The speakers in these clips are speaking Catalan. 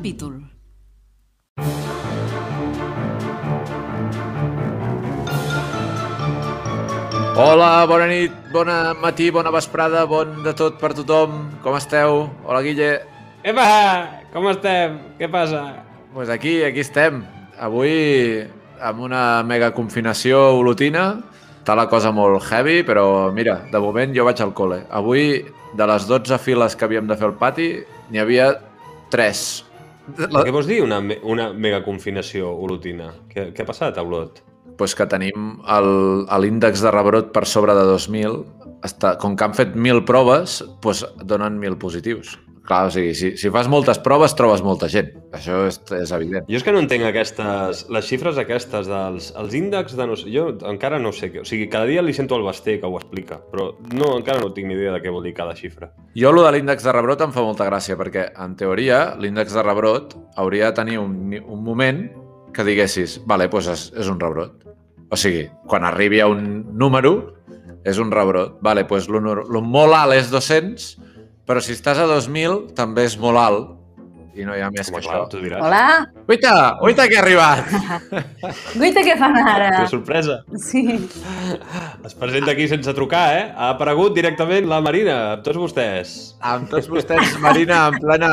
capítol. Hola, bona nit, bona matí, bona vesprada, bon de tot per tothom. Com esteu? Hola, Guille. Epa! Com estem? Què passa? Pues aquí, aquí estem. Avui amb una mega confinació olotina. Està la cosa molt heavy, però mira, de moment jo vaig al col·le. Avui, de les 12 files que havíem de fer al pati, n'hi havia 3. La... Què vols dir, una, una mega confinació olotina? Què, què ha passat a Olot? pues que tenim l'índex de rebrot per sobre de 2.000. Està, com que han fet 1.000 proves, pues donen 1.000 positius. Clar, o sigui, si, si fas moltes proves, trobes molta gent. Això és, és evident. Jo és que no entenc aquestes, les xifres aquestes dels els índexs de no sé... Jo encara no sé què... O sigui, cada dia li sento al Basté que ho explica, però no, encara no tinc ni idea de què vol dir cada xifra. Jo, lo de l'índex de rebrot em fa molta gràcia, perquè, en teoria, l'índex de rebrot hauria de tenir un, un moment que diguessis, vale, doncs és, és un rebrot. O sigui, quan arribi a un número, és un rebrot. Vale, doncs el molt alt és 200, però si estàs a 2.000 també és molt alt i no hi ha més Com que clar, això. tu diràs. Hola! Uita, uita que ha arribat! Guaita, què fan ara? Que sorpresa. Sí. Es presenta aquí sense trucar, eh? Ha aparegut directament la Marina, amb tots vostès. Amb tots vostès, Marina, en plena,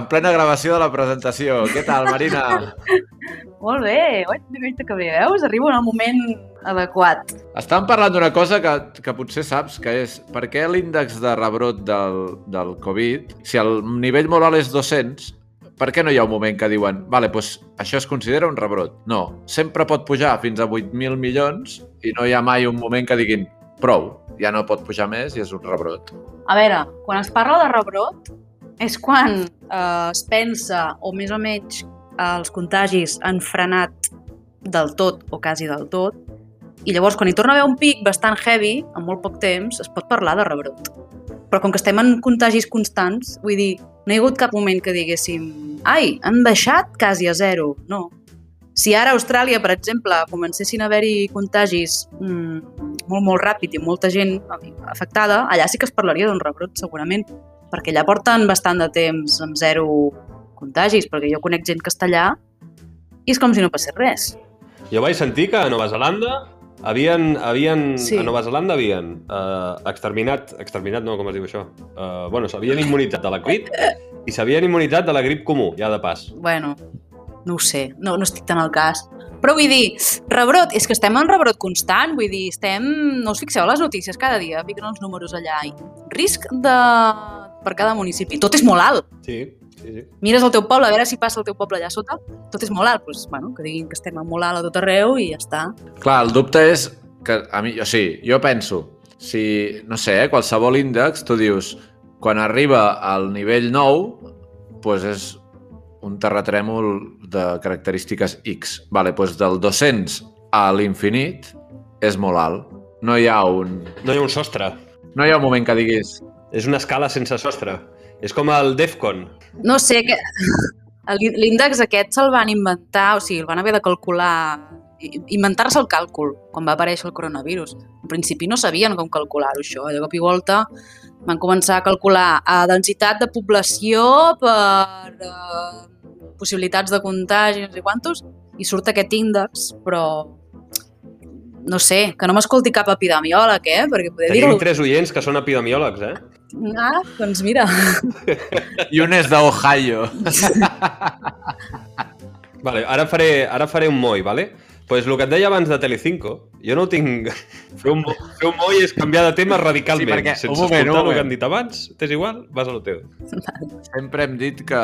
en plena gravació de la presentació. Què tal, Marina? Molt bé. Guaita, guaita, que bé, veus? Arribo en el moment adequat. Estàvem parlant d'una cosa que, que potser saps, que és per què l'índex de rebrot del, del Covid, si el nivell molt alt és 200, per què no hi ha un moment que diuen vale, doncs això es considera un rebrot? No, sempre pot pujar fins a 8.000 milions i no hi ha mai un moment que diguin prou, ja no pot pujar més i és un rebrot. A veure, quan es parla de rebrot, és quan eh, es pensa, o més o menys els contagis han frenat del tot o quasi del tot, i llavors quan hi torna a haver un pic bastant heavy, en molt poc temps, es pot parlar de rebrot. Però com que estem en contagis constants, vull dir, no hi ha hagut cap moment que diguéssim ai, han baixat quasi a zero. No. Si ara a Austràlia, per exemple, comencessin a haver-hi contagis mmm, molt, molt ràpid i molta gent afectada, allà sí que es parlaria d'un rebrot, segurament, perquè allà porten bastant de temps amb zero contagis, perquè jo conec gent que està allà i és com si no passés res. Jo vaig sentir que a Nova Zelanda havien, havien Sí. a Nova Zelanda havien uh, exterminat, exterminat no, com es diu això? Uh, bueno, s'havien immunitzat de la Covid i s'havien immunitzat de la grip comú, ja de pas. Bueno, no ho sé, no, no estic tan al cas. Però vull dir, rebrot, és que estem en rebrot constant, vull dir, estem... No us fixeu a les notícies cada dia, fiquen els números allà. I risc de... per cada municipi. Tot és molt alt. Sí, sí, sí. Mires el teu poble, a veure si passa el teu poble allà sota. Tot és molt alt. Doncs, bueno, que diguin que estem a molt alt a tot arreu i ja està. Clar, el dubte és que a mi, o sigui, jo penso, si, no sé, eh, qualsevol índex, tu dius, quan arriba al nivell 9, doncs és un terratrèmol de característiques X. Vale, doncs del 200 a l'infinit és molt alt. No hi ha un... No hi ha un sostre. No hi ha un moment que diguis És una escala sense sostre. És com el DEFCON. No sé, que... l'índex aquest se'l van inventar, o sigui, el van haver de calcular, inventar-se el càlcul quan va aparèixer el coronavirus. En principi no sabien com calcular-ho, això. De cop i volta van començar a calcular a densitat de població per eh, possibilitats de contagi, no sé quantos, i surt aquest índex, però no sé, que no m'escolti cap epidemiòleg, eh? Perquè poder Tenim dir-ho... tres oients que són epidemiòlegs, eh? Ah, doncs mira, i un és d'Ohio. Vale, ara faré, ara faré un moll, vale? pues el que et deia abans de Telecinco, jo no ho tinc... Fer un, fer un moll és canviar de tema radicalment. Sí, perquè- Sense un moment, un escoltar el moment. que han dit abans, t'és igual, vas a lo teu. Sempre hem dit que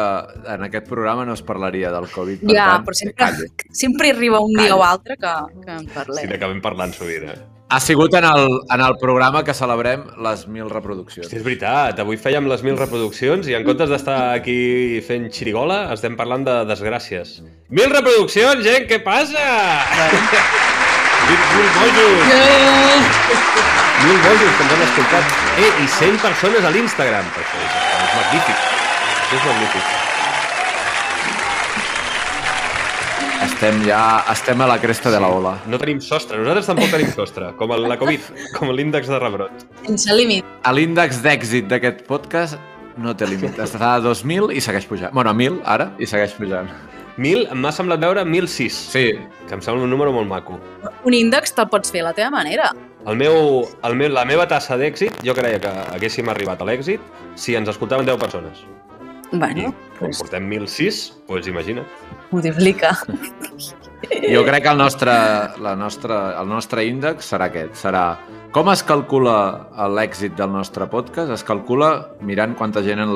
en aquest programa no es parlaria del Covid. Per ja, tant, però sempre, calli. sempre arriba un dia o altre que, que en Si parlem. n'acabem parlant sovint, eh? Ha sigut en el, en el programa que celebrem les 1.000 reproduccions. Hosti, és veritat, avui fèiem les mil reproduccions i en comptes d'estar aquí fent xirigola, estem parlant de desgràcies. Mil reproduccions, gent, què passa? Mil, mil bojos! Mil bojos que ens han escoltat. Eh, i 100 persones a l'Instagram. Això és, és magnífic. Això és magnífic. Estem ja estem a la cresta de la ola. No tenim sostre, nosaltres tampoc tenim sostre, com el, la Covid, com l'índex de rebrot. Sense límit. L'índex d'èxit d'aquest podcast no té límit. Està a 2.000 i segueix pujant. Bueno, a 1.000 ara i segueix pujant. 1.000, m'ha semblat veure 1.006, Sí, que em sembla un número molt maco. Un índex te'l pots fer a la teva manera. El meu, el meu, la meva tassa d'èxit, jo creia que haguéssim arribat a l'èxit si ens escoltaven 10 persones. I Bueno, com pues, portem 1.006, doncs imagina't. multiplica. jo crec que el nostre, la nostra, el nostre índex serà aquest. Serà com es calcula l'èxit del nostre podcast? Es calcula mirant quanta gent, en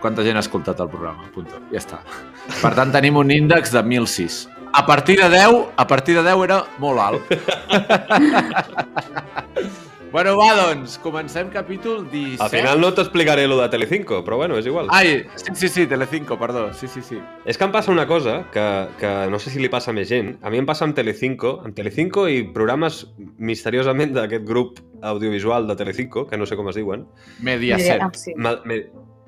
quanta gent ha escoltat el programa. Punto. Ja està. Per tant, tenim un índex de 1.006. A partir de 10, a partir de 10 era molt alt. bueno, va, doncs, comencem capítol 17. Al final no t'explicaré lo de Telecinco, però bueno, és igual. Ai, sí, sí, sí, Telecinco, perdó. Sí, sí, sí. És que em passa una cosa que, que no sé si li passa a més gent. A mi em passa amb Telecinco, amb Telecinco i programes misteriosament d'aquest grup audiovisual de Telecinco, que no sé com es diuen, Mediaset. Ah, sí. me,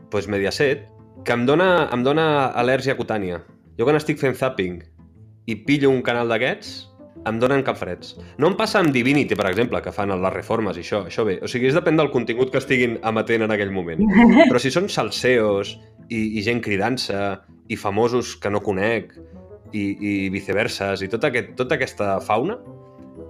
pues Mediaset, que em dona, em dona al·lèrgia cutània. Jo quan estic fent zapping i pillo un canal d'aquests, em donen capfreds. No em passa amb Divinity, per exemple, que fan les reformes i això, això bé. O sigui, és depèn del contingut que estiguin emetent en aquell moment. Però si són salseos i, i gent cridant-se i famosos que no conec i, i viceverses i tot aquest, tota aquesta fauna,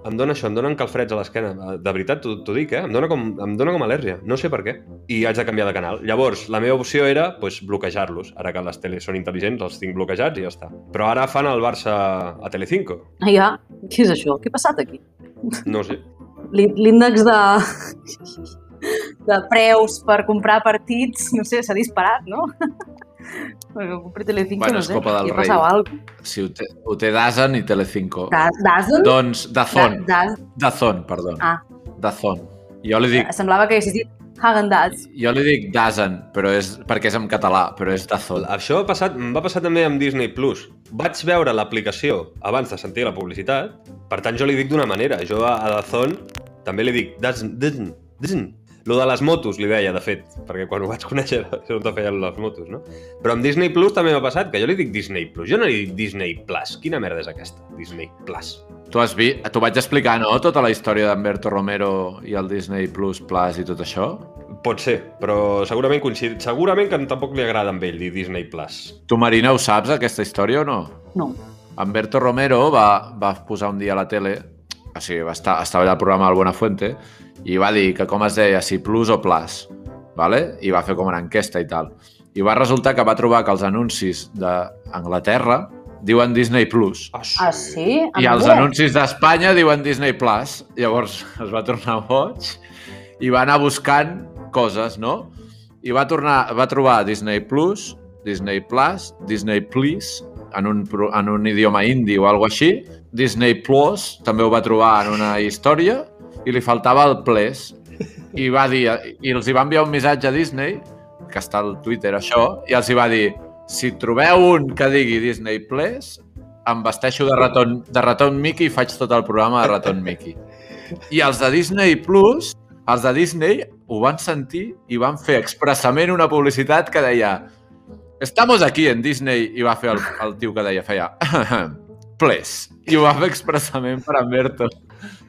em dona això, em donen calfreds a l'esquena. De veritat, t'ho dic, eh? Em dona, com, em dona com al·lèrgia. No sé per què. I haig de canviar de canal. Llavors, la meva opció era pues, bloquejar-los. Ara que les teles són intel·ligents, els tinc bloquejats i ja està. Però ara fan el Barça a Telecinco. Ah, ja. Què és això? Què ha passat aquí? No sé. L'í- L'índex de... de preus per comprar partits, no sé, s'ha disparat, no? Perquè compri Telecinco, Bueno, no sé. Copa del Rei. passat alguna cosa. Si ho té, ho té Dazen i Telecinco. Da- Dazen? Doncs Dazón. Da, da, Dazón, perdó. Ah. Dazón. Jo li dic, semblava que haguessis dit Hagen-Dazs. jo li dic Dazen, però és perquè és en català, però és Dazón. Això ha passat, em va passar també amb Disney+. Plus. Vaig veure l'aplicació abans de sentir la publicitat, per tant jo li dic d'una manera. Jo a a Dazón també li dic Dazn, Dazn, Dazn. Lo de les motos li deia, de fet, perquè quan ho vaig conèixer és on te feien les motos, no? Però amb Disney Plus també m'ha passat que jo li dic Disney Plus. Jo no li dic Disney Plus. Quina merda és aquesta? Disney Plus. Tu has vist, t'ho vaig explicar, no? Tota la història d'Humberto Romero i el Disney Plus Plus i tot això? Pot ser, però segurament coincid... Segurament que tampoc li agrada amb ell dir Disney Plus. Tu, Marina, ho saps, aquesta història o no? No. Humberto Romero va, va posar un dia a la tele, o sigui, va estar, estava allà al programa del Buenafuente, i va dir que com es deia, si plus o plus, vale? i va fer com una enquesta i tal. I va resultar que va trobar que els anuncis d'Anglaterra diuen Disney Plus. Ah, sí? Ah, sí? I els anuncis d'Espanya diuen Disney Plus. Llavors es va tornar boig i va anar buscant coses, no? I va tornar, va trobar Disney Plus, Disney Plus, Disney Please, en un, en un idioma indi o alguna així. Disney Plus també ho va trobar en una història i li faltava el Plus. I va dir, i els hi va enviar un missatge a Disney, que està al Twitter això, i els hi va dir si trobeu un que digui Disney Plus, em vesteixo de raton, de raton Mickey i faig tot el programa de raton Mickey. I els de Disney Plus, els de Disney, ho van sentir i van fer expressament una publicitat que deia Estamos aquí en Disney i va fer el, el tio que deia, feia Plus. I ho va fer expressament per Humberto.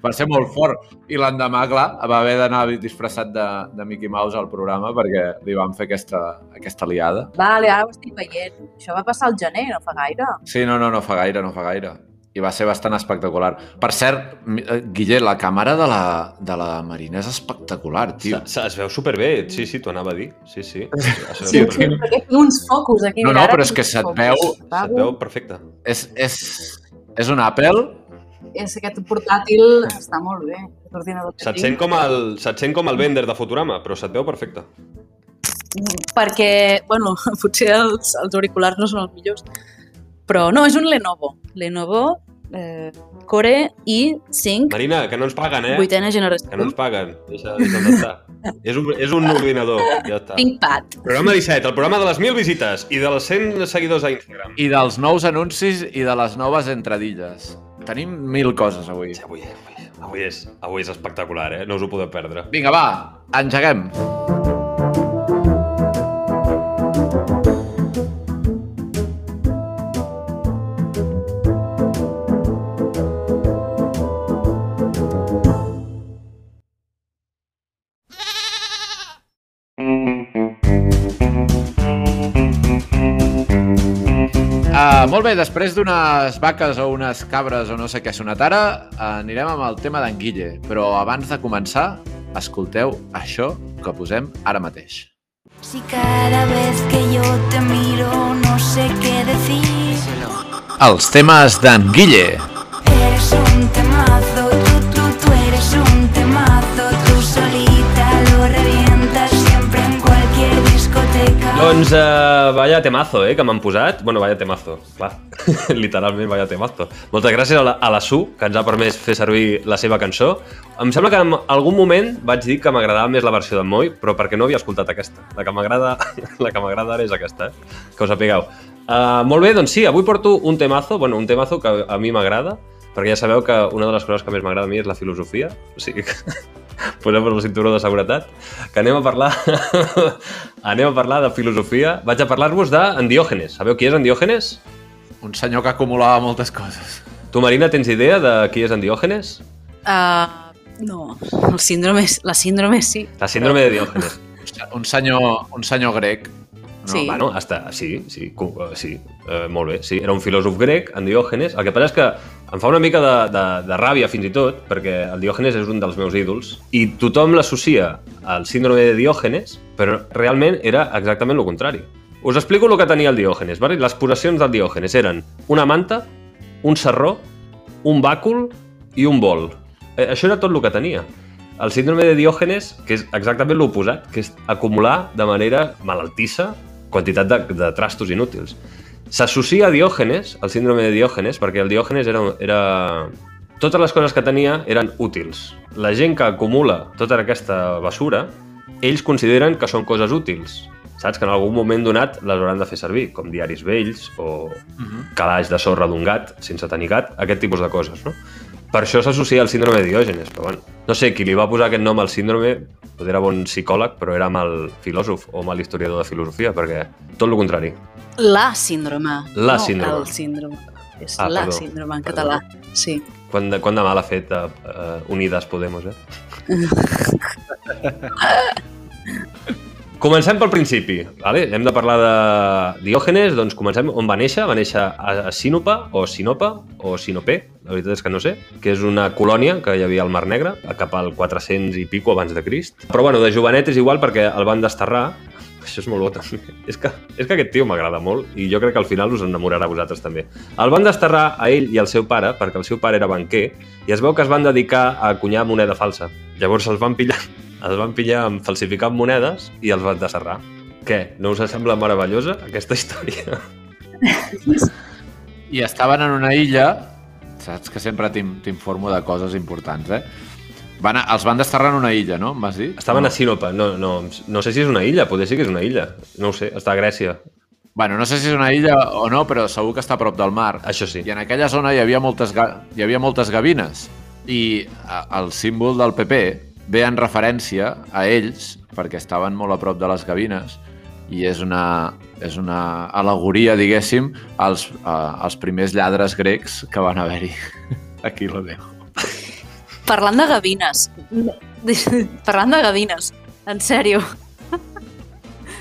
Va ser molt fort. I l'endemà, clar, va haver d'anar disfressat de, de Mickey Mouse al programa perquè li van fer aquesta, aquesta liada. Vale, ara ho estic veient. Això va passar al gener, no fa gaire. Sí, no, no, no fa gaire, no fa gaire. I va ser bastant espectacular. Per cert, eh, Guille, la càmera de la, de la Marina és espectacular, tio. Se, se, es veu superbé, sí, sí, t'ho anava a dir. Sí, sí. Es Sí, superbé. tio. perquè tinc uns focus aquí. No, no, però és que se't focus. veu- Se't veu perfecte. És, és, és un Apple? És aquest portàtil està molt bé. L'ordinador que Se't sent, com el, se't sent com el vender de Futurama, però se't veu perfecte. Perquè, bueno, potser els, els auriculars no són els millors. Però no, és un Lenovo. Lenovo eh, Core i5, Marina, que no ens paguen, eh? vuitena generació. Que no ens paguen. Deixa, deixa és, un, és un ordinador, ja està. ThinkPad. Programa 17, el programa de les 1.000 visites i de les 100 seguidors a Instagram. I dels nous anuncis i de les noves entradilles. Tenim mil coses avui. Sí, avui, avui, avui, és, avui és espectacular, eh? No us ho podeu perdre. Vinga, va, engeguem. Molt bé, després d'unes vaques o unes cabres o no sé què ha sonat ara, anirem amb el tema d'en Guille. Però abans de començar, escolteu això que posem ara mateix. Si cada vez que yo te miro no sé qué decir. Els temes d'en Guille. Eres un temazo, Doncs uh, vaya temazo, eh, que m'han posat. Bueno, vaya temazo, clar. Literalment, vaya temazo. Moltes gràcies a la, a la Su, que ens ha permès fer servir la seva cançó. Em sembla que en algun moment vaig dir que m'agradava més la versió d'en Moi, però perquè no havia escoltat aquesta. La que m'agrada la que m'agrada ara és aquesta, eh? que us sapigueu. Uh, molt bé, doncs sí, avui porto un temazo, bueno, un temazo que a mi m'agrada, perquè ja sabeu que una de les coses que més m'agrada a mi és la filosofia, o sigui posem-vos el cinturó de seguretat, que anem a parlar anem a parlar de filosofia. Vaig a parlar-vos d'en Diògenes. Sabeu qui és en Diògenes? Un senyor que acumulava moltes coses. Tu, Marina, tens idea de qui és en Diògenes? Uh, no, el síndrome, la síndrome sí. La síndrome de Diògenes. Un senyor, un senyor grec. No? Sí. Bueno, hasta, sí, sí, eh, sí, eh, molt bé. Sí, era un filòsof grec, en Diògenes. El que passa és que em fa una mica de, de, de ràbia, fins i tot, perquè el Diògenes és un dels meus ídols, i tothom l'associa al síndrome de Diògenes, però realment era exactament el contrari. Us explico el que tenia el Diògenes. Vale? Les possessions del Diògenes eren una manta, un serró, un bàcul i un bol. Eh, això era tot el que tenia. El síndrome de Diògenes, que és exactament l'oposat, que és acumular de manera malaltissa quantitat de, de trastos inútils. S'associa a Diògenes, al síndrome de Diògenes, perquè el Diògenes era, era... Totes les coses que tenia eren útils. La gent que acumula tota aquesta basura, ells consideren que són coses útils. Saps? Que en algun moment donat les hauran de fer servir, com diaris vells o calaix de sorra d'un gat sense tenir gat, aquest tipus de coses, no? Per això s'associa al síndrome de Diògenes, però bueno, no sé, qui li va posar aquest nom al síndrome potser era bon psicòleg, però era mal filòsof o mal historiador de filosofia, perquè tot el contrari. La síndrome. La no síndrome. el síndrome. És Ah, la perdó. síndrome en Perdó. català. Sí. Quant de, quant de mal ha fet uh, uh, Unides Podemos, eh? Comencem pel principi, vale? hem de parlar de Diògenes, doncs comencem on va néixer, va néixer a Sinopa, o Sinopa, o Sinopé, la veritat és que no sé, que és una colònia que hi havia al Mar Negre, cap al 400 i pico abans de Crist. Però bueno, de jovenet és igual perquè el van desterrar, això és molt bo també. És que, és que aquest tio m'agrada molt i jo crec que al final us enamorarà a vosaltres també. El van desterrar a ell i al seu pare perquè el seu pare era banquer i es veu que es van dedicar a acunyar moneda falsa. Llavors els van pillar, els van pillar amb falsificant monedes i els van desterrar. Què? No us sembla meravellosa aquesta història? I estaven en una illa, saps que sempre t'in- t'informo de coses importants, eh? Van a, els van desterrar en una illa, no? Em vas dir? Estaven no. a Sinopa. No, no, no sé si és una illa, potser sí que és una illa. No ho sé, està a Grècia. Bueno, no sé si és una illa o no, però segur que està a prop del mar. Això sí. I en aquella zona hi havia moltes, ga... hi havia moltes gavines. I el símbol del PP ve en referència a ells, perquè estaven molt a prop de les gavines, i és una, és una alegoria, diguéssim, als, a, als primers lladres grecs que van haver-hi. Aquí lo dejo. Parlant de gavines. Parlant de gavines. En sèrio.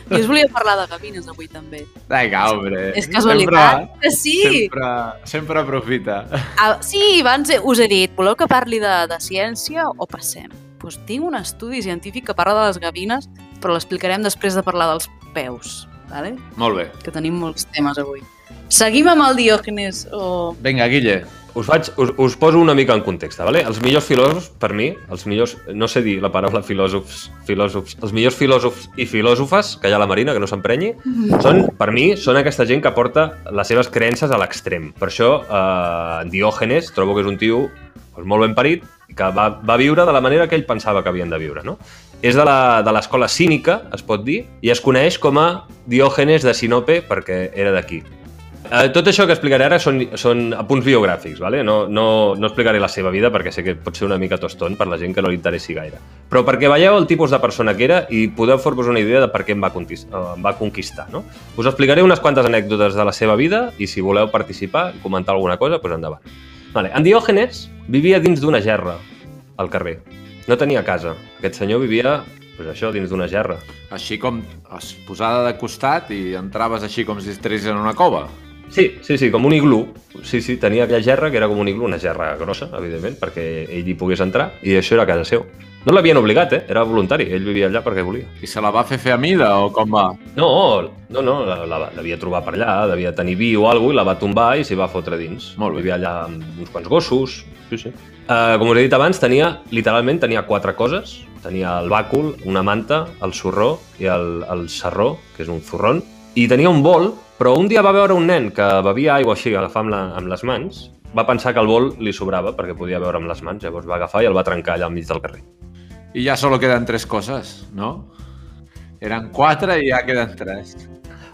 Jo us volia parlar de gavines avui també. Vinga, hombre. És casualitat. Que sí! Sempre, sempre aprofita. Ah, sí, abans us he dit, voleu que parli de, de ciència o passem? Doncs tinc un estudi científic que parla de les gavines, però l'explicarem després de parlar dels peus, vale? Molt bé. que tenim molts temes avui. Seguim amb el Diògenes o... Vinga, Guille. Us, faig, us, us poso una mica en context, vale? Els millors filòsofs, per mi, els millors, no sé dir la paraula filòsofs, filòsofs, els millors filòsofs i filòsofes, que hi ha la Marina, que no s'emprenyi, són, per mi, són aquesta gent que porta les seves creences a l'extrem. Per això, eh, en Diògenes, trobo que és un tio doncs, molt ben parit, que va, va viure de la manera que ell pensava que havien de viure, no? És de la- de l'escola cínica, es pot dir, i es coneix com a Diògenes de Sinope perquè era d'aquí. Eh, tot això que explicaré ara són, són apunts biogràfics, vale? no, no, no explicaré la seva vida perquè sé que pot ser una mica toston per la gent que no li interessi gaire. Però perquè veieu el tipus de persona que era i podeu fer-vos una idea de per què em va, eh, em va conquistar. No? Us explicaré unes quantes anècdotes de la seva vida i si voleu participar i comentar alguna cosa, doncs endavant. Vale. En Diògenes vivia dins d'una gerra al carrer. No tenia casa. Aquest senyor vivia pues això, dins d'una gerra. Així com es posada de costat i entraves així com si estiguessis en una cova. Sí, sí, sí, com un iglú. Sí, sí, tenia aquella gerra que era com un iglú, una gerra grossa, evidentment, perquè ell hi pogués entrar, i això era casa seu. No l'havien obligat, eh? Era voluntari, ell vivia allà perquè volia. I se la va fer fer a mida o com va? No, no, no, la, la devia trobar per allà, devia tenir vi o alguna i la va tombar i s'hi va fotre dins. Molt bé. Vivia allà amb uns quants gossos, sí, sí. Uh, com us he dit abans, tenia, literalment, tenia quatre coses. Tenia el bàcul, una manta, el sorró i el, el serró, que és un zurrón, i tenia un bol, però un dia va veure un nen que bevia aigua així, agafar amb, la, amb les mans, va pensar que el bol li sobrava perquè podia beure amb les mans, llavors va agafar i el va trencar allà al mig del carrer. I ja solo queden tres coses, no? Eren quatre i ja queden tres.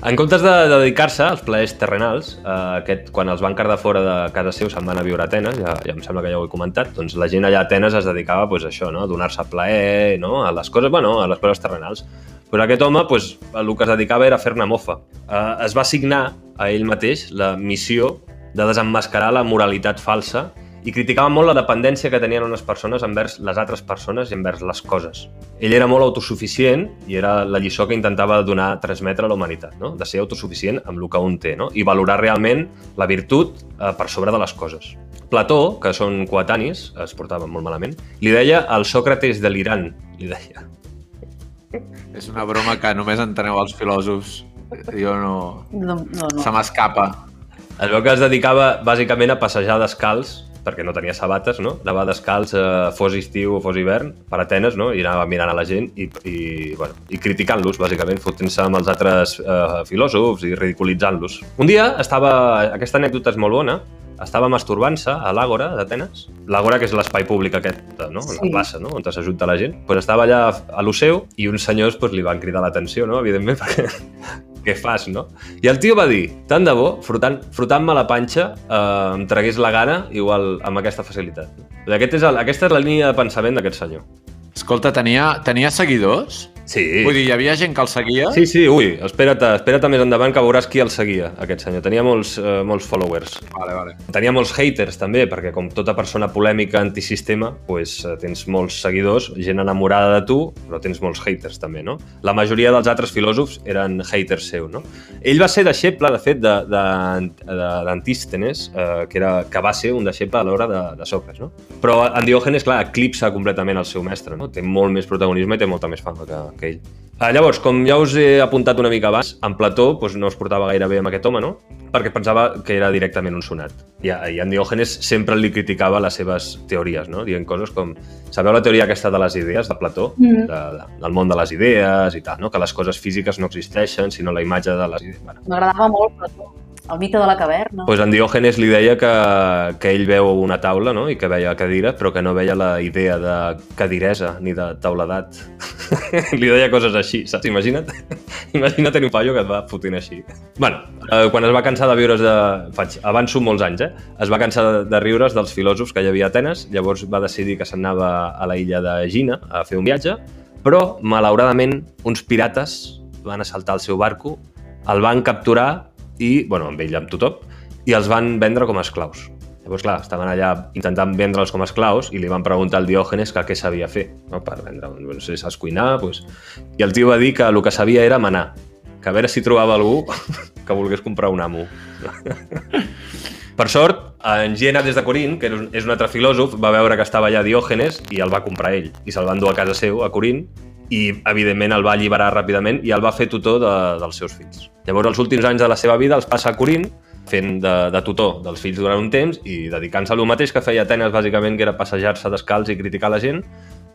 En comptes de, de dedicar-se als plaers terrenals, eh, aquest, quan els van cardar fora de casa seu se'n van a viure a Atenes, ja, ja em sembla que ja ho he comentat, doncs la gent allà a Atenes es dedicava pues, a això, no? a donar-se plaer, no? a les coses, bueno, a les coses terrenals. Però aquest home, pues, el que es dedicava era fer-ne mofa. Eh, es va assignar a ell mateix la missió de desemmascarar la moralitat falsa i criticava molt la dependència que tenien unes persones envers les altres persones i envers les coses. Ell era molt autosuficient i era la lliçó que intentava donar, transmetre a la humanitat, no? de ser autosuficient amb el que un té no? i valorar realment la virtut eh, per sobre de les coses. Plató, que són coetanis, es portava molt malament, li deia el Sòcrates de l'Iran, li deia. És una broma que només enteneu els filòsofs. Jo no... No, no, no. Se m'escapa. Es veu que es dedicava bàsicament a passejar descalç perquè no tenia sabates, no? Anava descalç, eh, fos estiu o fos hivern, per Atenes, no? I anava mirant a la gent i, i, bueno, i criticant-los, bàsicament, fotent-se amb els altres eh, filòsofs i ridiculitzant-los. Un dia estava... Aquesta anècdota és molt bona, estava masturbant-se a l'Àgora d'Atenes. L'Àgora, que és l'espai públic aquest, no? Sí. La plaça, no? On s'ajunta la gent. Pues estava allà a l'Oceu i uns senyors pues, li van cridar l'atenció, no? Evidentment, perquè què fas, no? I el tio va dir, tant de bo, frotant- frotant-me la panxa, eh, em tragués la gana igual amb aquesta facilitat. Aquest és el, aquesta és la línia de pensament d'aquest senyor. Escolta, tenia, tenia seguidors? Sí. Vull dir, hi havia gent que el seguia? Sí, sí, ui, espera't, espera't més endavant que veuràs qui el seguia, aquest senyor. Tenia molts, eh, molts followers. Vale, vale. Tenia molts haters també, perquè com tota persona polèmica antisistema, pues, eh, tens molts seguidors, gent enamorada de tu, però tens molts haters també, no? La majoria dels altres filòsofs eren haters seu, no? Ell va ser deixeble, de fet, de- de- de- d'Antístenes, eh, que, era, que va ser un deixeble a l'hora de, de Sòcrates, no? Però en Diògenes, clar, eclipsa completament el seu mestre, no? Té molt més protagonisme i té molta més fama que, que ell. Ah, llavors, com ja us he apuntat una mica abans, en Plató doncs, no es portava gaire bé amb aquest home, no? Perquè pensava que era directament un sonat. I, i en Diògenes sempre li criticava les seves teories, no? Dient coses com... Sabeu la teoria aquesta de les idees, de Plató? Mm. De, de, del món de les idees i tal, no? Que les coses físiques no existeixen, sinó la imatge de les idees. Bueno, M'agradava molt Plató. El mite de la caverna. pues en Diògenes li deia que, que ell veu una taula no? i que veia cadira, però que no veia la idea de cadiresa ni de tauledat. li deia coses així, saps? Imagina't, imagina't un paio que et va fotent així. bueno, eh, quan es va cansar de viure's de... Faig, avanço molts anys, eh? Es va cansar de, de riure's dels filòsofs que hi havia a Atenes, llavors va decidir que s'anava a la illa de Gina a fer un viatge, però, malauradament, uns pirates van assaltar el seu barco, el van capturar i, bueno, amb ell, amb tothom, i els van vendre com a esclaus. Llavors, clar, estaven allà intentant vendre'ls com a esclaus i li van preguntar al Diògenes que què sabia fer no? per vendre. No sé, saps cuinar? Doncs... I el tio va dir que el que sabia era manar, que a veure si trobava algú que volgués comprar un amo. Per sort, en Giena des de Corint, que és un- altre filòsof, va veure que estava allà Diògenes i el va comprar ell. I se'l va endur a casa seu, a Corint, i evidentment el va alliberar ràpidament i el va fer tutor de, dels seus fills. Llavors, els últims anys de la seva vida els passa a Corint, fent de, de tutor dels fills durant un temps i dedicant-se a lo mateix que feia Atenes, bàsicament, que era passejar-se descalç i criticar la gent,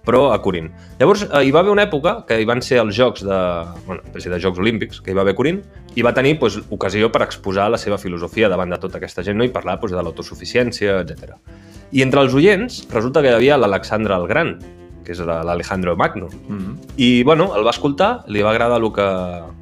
però a Corint. Llavors, eh, hi va haver una època que hi van ser els Jocs de... Bueno, de Jocs Olímpics, que hi va haver Corint, i va tenir doncs, ocasió per exposar la seva filosofia davant de tota aquesta gent no? i parlar doncs, de l'autosuficiència, etc. I entre els oients resulta que hi havia l'Alexandre el Gran, que és la- l'Alejandro Magno. Mm -hmm. I, bueno, el va escoltar, li va agradar el que,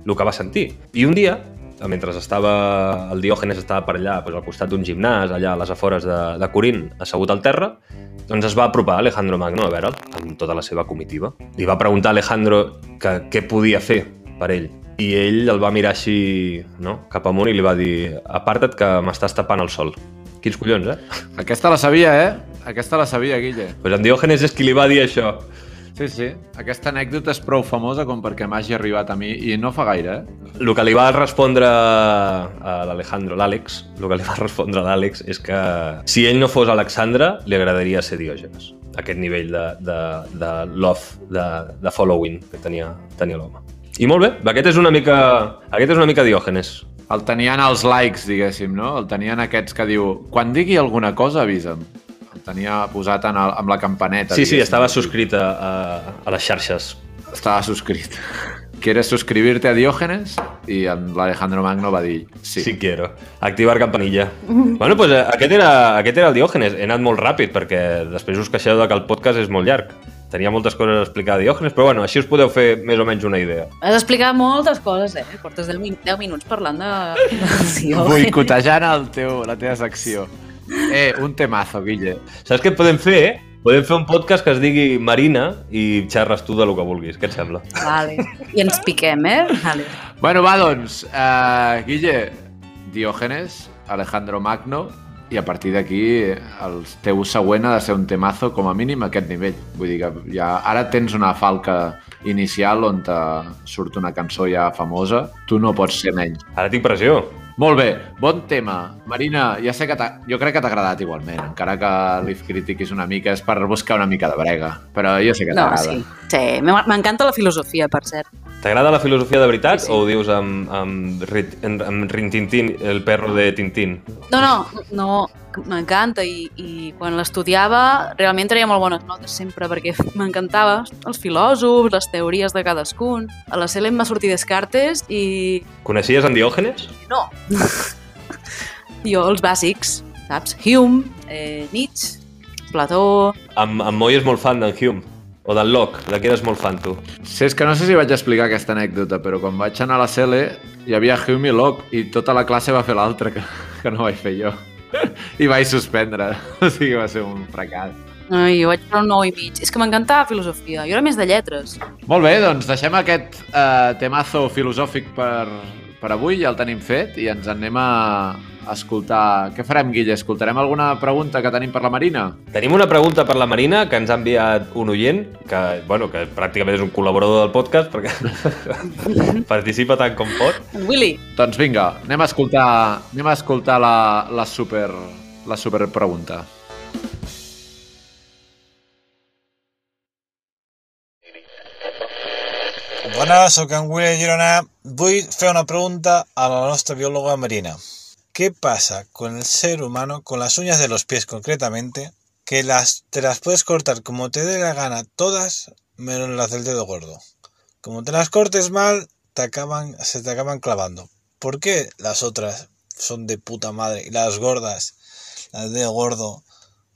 el que va sentir. I un dia, mentre estava, el Diògenes estava per allà, doncs, al costat d'un gimnàs, allà a les afores de, de Corint, assegut al terra, doncs es va apropar a Alejandro Magno a veure'l, amb tota la seva comitiva. Li va preguntar a Alejandro que, què podia fer per ell. I ell el va mirar així, no?, cap amunt i li va dir aparta't que m'estàs tapant el sol. Quins collons, eh? Aquesta la sabia, eh? Aquesta la sabia, Guille. Pues en Diògenes és qui li va dir això. Sí, sí. Aquesta anècdota és prou famosa com perquè m'hagi arribat a mi i no fa gaire, eh? El que li va respondre a l'Alejandro, l'Àlex, el que li va respondre a l'Àlex és que si ell no fos Alexandre, li agradaria ser Diògenes. Aquest nivell de, de, de love, de, de following que tenia, tenia l'home. I molt bé, aquest és una mica, aquest és una mica Diògenes. El tenien els likes, diguéssim, no? El tenien aquests que diu quan digui alguna cosa, avisa'm. El tenia posat en el, amb la campaneta. Sí, sí, estava subscrit a, a, a les xarxes. Estava subscrit. ¿Quieres suscribirte a Diógenes? I en l'Alejandro Magno va dir sí. Sí quiero. Activar campanilla. bueno, doncs eh, aquest era, aquest era el Diògenes. He anat molt ràpid perquè després us queixeu de que el podcast és molt llarg. Tenia moltes coses a explicar de Diògenes, però bueno, així us podeu fer més o menys una idea. Has explicat moltes coses, eh? Portes 10, min 10 minuts parlant de... de Boicotejant el teu, la teva secció. Eh, un temazo, Guille. Saps què podem fer? Podem fer un podcast que es digui Marina i xerres tu de lo que vulguis. Què et sembla? Vale. I ens piquem, eh? Vale. Bueno, va, doncs, uh, Guille, Diògenes, Alejandro Magno, i a partir d'aquí el teu següent ha de ser un temazo com a mínim a aquest nivell. Vull dir que ja, ara tens una falca inicial on te surt una cançó ja famosa, tu no pots ser menys. Ara tinc pressió. Molt bé, bon tema. Marina, ja sé que jo crec que t'ha agradat igualment, encara que li critiquis una mica, és per buscar una mica de brega, però jo sé que No, t'agrada. sí. Sí, m'encanta la filosofia, per cert. T'agrada la filosofia de veritat Sí, sí. o ho dius amb, amb, amb, amb Rintintín, el perro de Tintín? No, no, no m'encanta i, i quan l'estudiava realment tenia molt bones notes sempre perquè m'encantava els filòsofs, les teories de cadascun. A la CELE em va sortir Descartes i Coneixies en Diògenes? no. jo els bàsics, saps? Hume, eh, Nietzsche, Plató... En, en Moi és molt fan d'en Hume. O d'en Locke, de què eres molt fan, tu? Sí, és que no sé si vaig explicar aquesta anècdota, però quan vaig anar a la CL hi havia Hume i Locke i tota la classe va fer l'altra, que, que no vaig fer jo. I vaig suspendre, o sigui, va ser un fracàs. Ai, jo vaig fer un 9 i mig. És que m'encantava filosofia. Jo era més de lletres. Molt bé, doncs deixem aquest eh, temazo filosòfic per, per avui, ja el tenim fet, i ens en anem a escoltar... Què farem, Guille? Escoltarem alguna pregunta que tenim per la Marina? Tenim una pregunta per la Marina que ens ha enviat un oient, que, bueno, que pràcticament és un col·laborador del podcast, perquè participa tant com pot. Willy. Doncs vinga, anem a escoltar, anem a escoltar la, la, super, la super pregunta. Bona, sóc en William Girona. Vull fer una pregunta a la nostra bióloga marina. ¿Qué pasa con el ser humano, con las uñas de los pies concretamente, que las, te las puedes cortar como te dé la gana todas, menos las del dedo gordo? Como te las cortes mal, te acaban, se te acaban clavando. ¿Por qué las otras son de puta madre y las gordas, las del dedo gordo,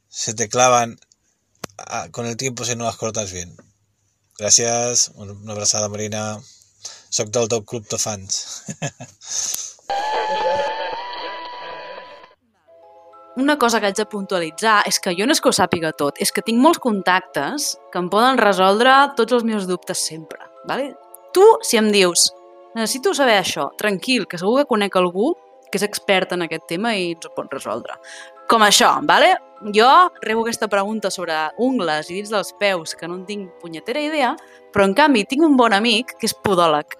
se te clavan ah, con el tiempo si no las cortas bien? Gràcies, una abraçada marina. Soc del fans. Una cosa que haig de puntualitzar és que jo no és que ho sàpiga tot, és que tinc molts contactes que em poden resoldre tots els meus dubtes sempre. Vale? Tu, si em dius, necessito saber això, tranquil, que segur que conec algú que és expert en aquest tema i ens ho pot resoldre. Com això, vale? Jo rebo aquesta pregunta sobre ungles i dits dels peus, que no en tinc punyetera idea, però en canvi tinc un bon amic que és podòleg,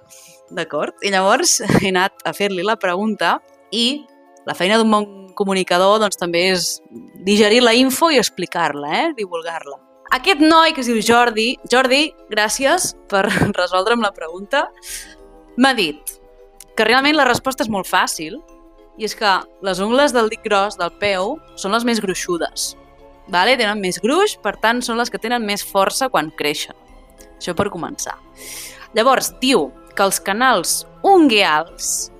d'acord? I llavors he anat a fer-li la pregunta i la feina d'un bon comunicador doncs, també és digerir la info i explicar-la, eh? divulgar-la. Aquest noi que es diu Jordi, Jordi, gràcies per resoldre'm la pregunta, m'ha dit que realment la resposta és molt fàcil i és que les ungles del dit gros del peu són les més gruixudes. Vale? Tenen més gruix, per tant són les que tenen més força quan creixen. Això per començar. Llavors, diu que els canals ungueals,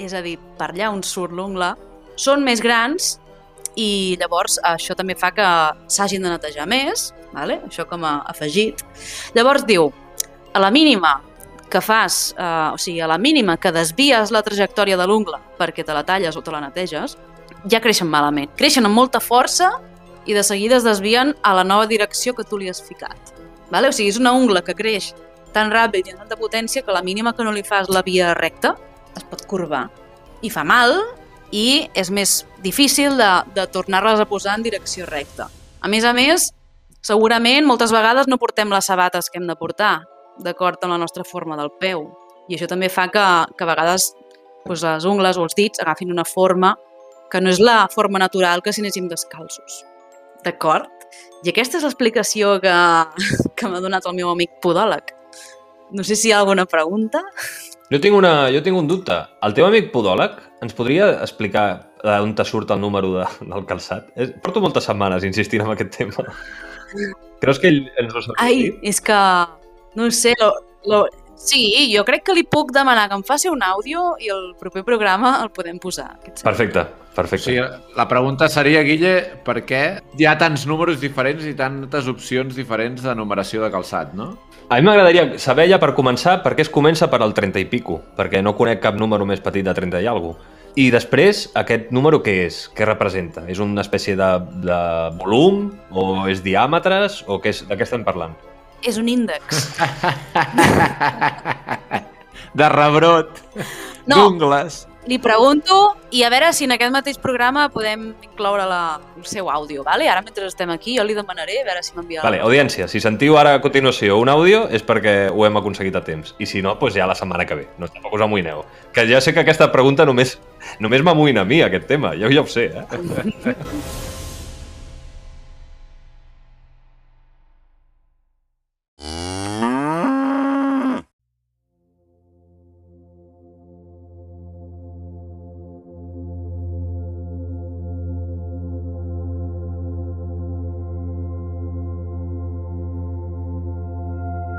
és a dir, per allà on surt l'ungla, són més grans i llavors això també fa que s'hagin de netejar més, vale? això com a afegit. Llavors diu, a la mínima que fas, eh, o sigui, a la mínima que desvies la trajectòria de l'ungla perquè te la talles o te la neteges, ja creixen malament. Creixen amb molta força i de seguida es desvien a la nova direcció que tu li has ficat. Vale? O sigui, és una ungla que creix tan ràpid i amb tanta potència que a la mínima que no li fas la via recta es pot corbar. I fa mal i és més difícil de, de tornar-les a posar en direcció recta. A més a més, segurament moltes vegades no portem les sabates que hem de portar, d'acord amb la nostra forma del peu. I això també fa que, que a vegades doncs, les ungles o els dits agafin una forma que no és la forma natural que si anéssim descalços. D'acord? I aquesta és l'explicació que, que m'ha donat el meu amic podòleg. No sé si hi ha alguna pregunta. Jo tinc, una, jo tinc un dubte. El teu amic podòleg ens podria explicar d'on te surt el número de, del calçat? És- Porto moltes setmanes insistint en aquest tema. Creus que ell ens ho sap Ai, és que... No ho sé, lo, lo... Sí, jo crec que li puc demanar que em faci un àudio i el proper programa el podem posar. Sembla? Perfecte, O perfecte. sigui, la pregunta seria, Guille, per què hi ha tants números diferents i tantes opcions diferents de numeració de calçat, no? A mi m'agradaria saber ja per començar per què es comença per al 30 i pico, perquè no conec cap número més petit de 30 i alguna cosa. I després, aquest número què és? Què representa? És una espècie de, de volum? O és diàmetres? O què és, de què estem parlant? És un índex. De rebrot, No. d'ungles... Li pregunto i a veure si en aquest mateix programa podem incloure la, el seu àudio, vale? Ara, mentre estem aquí, jo li demanaré a veure si m'envia... Vale, audiència, si sentiu ara a continuació un àudio és perquè ho hem aconseguit a temps. I si no, doncs ja la setmana que ve. No, tampoc us amoïneu. Que ja sé que aquesta pregunta només, només m'amoïna a mi, aquest tema. Jo ja ho sé, eh?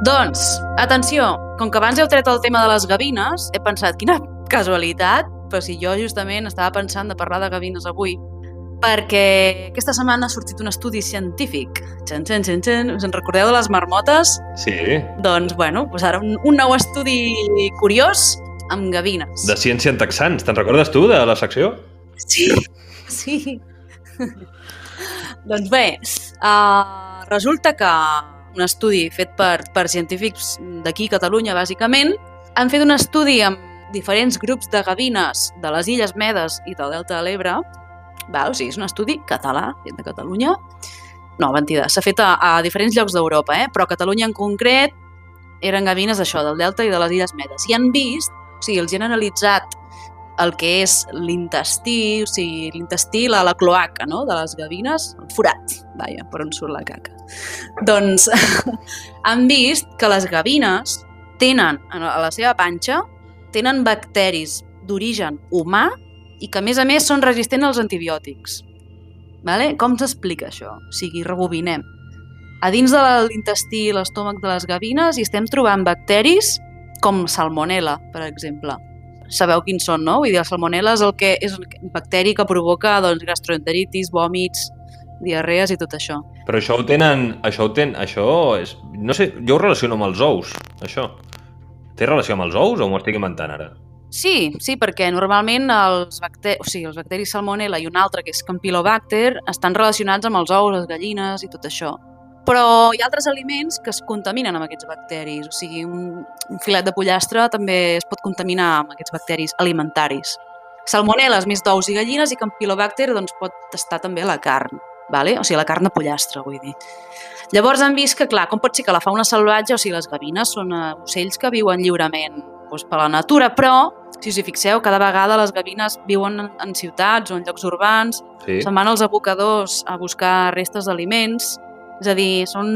Doncs, atenció, com que abans heu tret el tema de les gavines, he pensat, quina casualitat, però si jo justament estava pensant de parlar de gavines avui, perquè aquesta setmana ha sortit un estudi científic. Txan, txan, txan, txan. Us en recordeu de les marmotes? Sí, Doncs, bueno, doncs ara un, un nou estudi curiós amb gavines. de ciència en texans. Te'n recordes tu, de la secció? Sí, sí. doncs bé, uh, resulta que un estudi fet per, per científics d'aquí, Catalunya, bàsicament, han fet un estudi amb diferents grups de gavines de les Illes Medes i del Delta de l'Ebre, val? o sigui, és un estudi català, fet de Catalunya, no, mentida, s'ha fet a, a diferents llocs d'Europa, eh? però a Catalunya en concret eren gavines d'això, del Delta i de les Illes Medes. I han vist, o sigui, els han analitzat el que és l'intestí, o sigui, l'intestí, la, la cloaca, no?, de les gavines, el forat, vaja, per on surt la caca. Doncs han vist que les gavines tenen, a la seva panxa, tenen bacteris d'origen humà i que, a més a més, són resistents als antibiòtics. Vale? Com s'explica això? O sigui, rebobinem. A dins de l'intestí i l'estómac de les gavines hi estem trobant bacteris com salmonella, per exemple. Sabeu quins són, no? Vull dir, el salmonella és el que és un bacteri que provoca doncs, gastroenteritis, vòmits, diarrees i tot això. Però això ho tenen... Això ho ten, això és... No sé, jo ho relaciono amb els ous, això. Té relació amb els ous o m'ho estic inventant ara? Sí, sí, perquè normalment els, bacter... o sigui, els bacteris salmonella i un altre, que és Campylobacter, estan relacionats amb els ous, les gallines i tot això. Però hi ha altres aliments que es contaminen amb aquests bacteris. O sigui, un, un filet de pollastre també es pot contaminar amb aquests bacteris alimentaris. Salmonella és més d'ous i gallines i Campylobacter doncs, pot estar també a la carn. Vale? O sigui, la carn de pollastre, vull dir. Llavors han vist que, clar, com pot ser que la fauna salvatge, o sigui, les gavines són eh, ocells que viuen lliurement doncs, per la natura, però, si us hi fixeu, cada vegada les gavines viuen en, en ciutats o en llocs urbans, Sí. se'n van als abocadors a buscar restes d'aliments, és a dir, són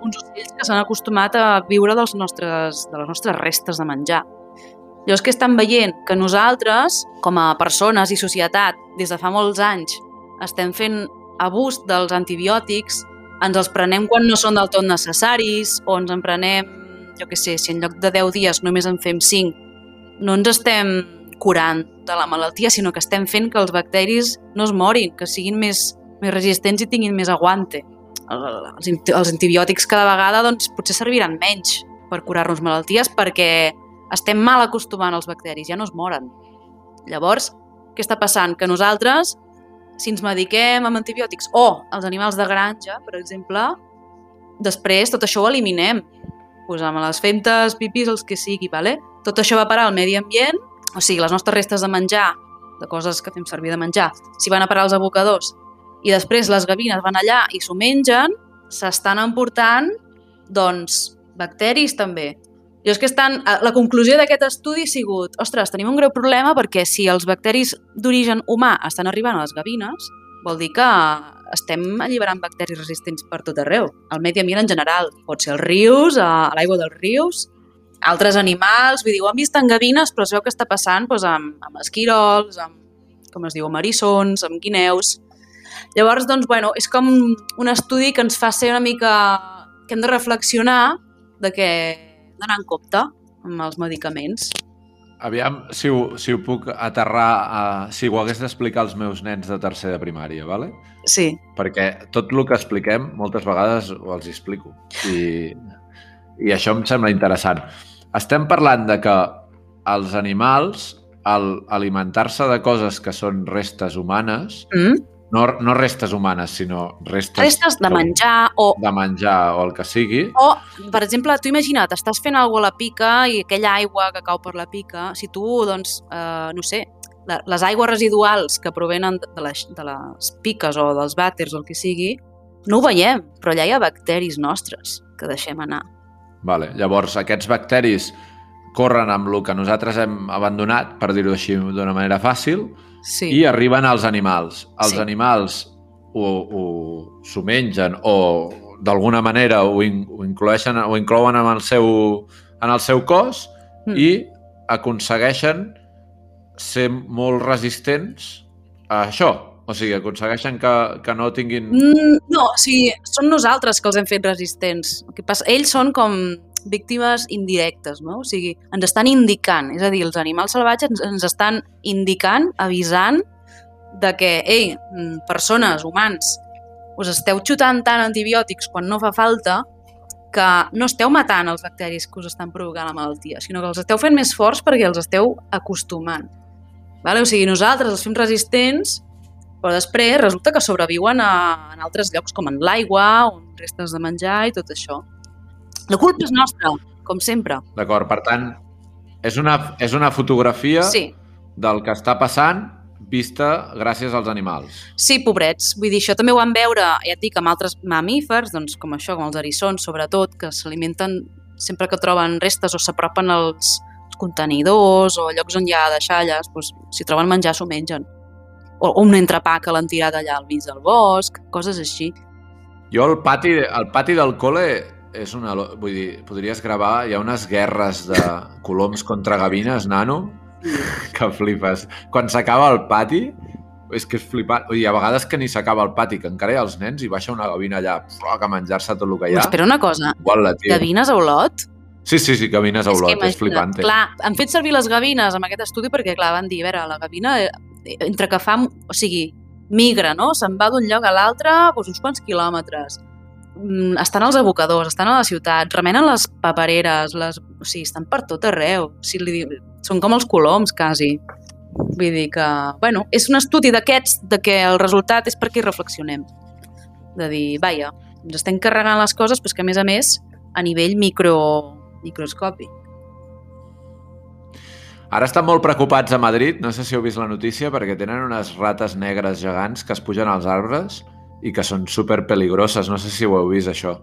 uns ocells que s'han acostumat a viure dels nostres, de les nostres restes de menjar. Llavors, què estan veient? Que nosaltres, com a persones i societat, des de fa molts anys, estem fent abús dels antibiòtics, ens els prenem quan no són del tot necessaris, o ens en prenem, jo què sé, si en lloc de 10 dies només en fem 5, no ens estem curant de la malaltia, sinó que estem fent que els bacteris no es morin, que siguin més, més resistents i tinguin més aguante. Els, els antibiòtics cada vegada doncs, potser serviran menys per curar-nos malalties perquè estem mal acostumant als bacteris, ja no es moren. Llavors, què està passant? Que nosaltres, si ens mediquem amb antibiòtics o els animals de granja, per exemple, després tot això ho eliminem. Pues amb les femtes, pipis, els que sigui, vale? tot això va parar al medi ambient, o sigui, les nostres restes de menjar, de coses que fem servir de menjar, s'hi van a parar als abocadors, i després les gavines van allà i s'ho mengen, s'estan emportant, doncs, bacteris també. I és que estan, la conclusió d'aquest estudi ha sigut ostres, tenim un greu problema perquè si els bacteris d'origen humà estan arribant a les gavines, vol dir que estem alliberant bacteris resistents per tot arreu. El medi ambient en general. Pot ser els rius, a l'aigua dels rius, altres animals, vull dir, ho han vist en gavines, però es veu que està passant doncs, amb, amb esquirols, amb, com es diu, amb erissons, amb guineus. Llavors, doncs, bueno, és com un estudi que ens fa ser una mica... que hem de reflexionar de que d'anar en compte amb els medicaments. Aviam si ho, si ho puc aterrar, a, si ho hagués d'explicar als meus nens de tercer de primària, ¿vale? Sí, perquè tot el que expliquem moltes vegades ho els explico i, i això em sembla interessant. Estem parlant de que els animals, al alimentar-se de coses que són restes humanes, mm? No, no restes humanes, sinó restes, restes de menjar o de menjar o el que sigui, O, per exemple, tu imagina't, estàs fent alguna cosa a la pica i aquella aigua que cau per la pica, si tu, doncs, eh, no sé, les aigües residuals que provenen de les, de les piques o dels vàters o el que sigui, no ho veiem, però allà hi ha bacteris nostres que deixem anar. Vale. Llavors, aquests bacteris corren amb el que nosaltres hem abandonat, per dir-ho així d'una manera fàcil, Sí. i arriben als animals. Els Sí. animals ho, ho, s'ho mengen o d'alguna manera ho, in, ho, incloeixen, ho inclouen en el seu, en el seu cos Mm. i aconsegueixen ser molt resistents a això. O sigui, aconsegueixen que, que no tinguin... Mm, no, o sigui, són nosaltres que els hem fet resistents. El que passa, ells són com víctimes indirectes, no? O sigui, ens estan indicant, és a dir, els animals salvatges ens, ens estan indicant, avisant de que, ei, mm, persones, humans, us esteu xutant tant antibiòtics quan no fa falta que no esteu matant els bacteris que us estan provocant la malaltia, sinó que els esteu fent més forts perquè els esteu acostumant. Vale? O sigui, nosaltres els fem resistents però després resulta que sobreviuen a, en altres llocs com en l'aigua, on restes de menjar i tot això. La culpa és nostra, com sempre. D'acord, per tant, és una, és una fotografia Sí, del que està passant vista gràcies als animals. sí, pobrets. Vull dir, això també ho van veure, ja et dic, amb altres mamífers, doncs com això, com els erissons, sobretot, que s'alimenten sempre que troben restes o s'apropen als, als contenidors o llocs on hi ha deixalles, doncs, si troben menjar s'ho mengen. O, o un entrepà que l'han tirat allà al mig del bosc, coses així. Jo al pati, al pati del col·le és una... Vull dir, podries gravar... Hi ha unes guerres de coloms contra gavines, nano, que flipes. Quan s'acaba el pati, és que és flipant. Vull dir, a vegades que ni s'acaba el pati, que encara hi ha els nens i baixa una gavina allà fuà, a menjar-se tot el que hi ha. Espera una cosa, Igual la tio. gavines a Olot? Sí, sí, sí, gavines a Olot, és, imagina't, flipant. Clar, han fet servir les gavines amb aquest estudi perquè, clar, van dir, a veure, la gavina, eh, entre que fa, o sigui, migra, no? Se'n va d'un lloc a l'altre doncs, uns quants quilòmetres. Mm, Estan als abocadors, estan a la ciutat, remenen les papereres, les... o sigui, estan per tot arreu. Sigui, li són com els coloms, quasi. Vull dir que, bueno, és un estudi d'aquests, de que el resultat és perquè hi reflexionem. De dir, vaja, ens estem carregant les coses, però que, a més a més, a nivell micro, microscòpic. Ara estan molt preocupats a Madrid, no sé si heu vist la notícia, perquè tenen unes rates negres gegants que es pugen als arbres i que són super peligroses, no sé si ho heu vist això.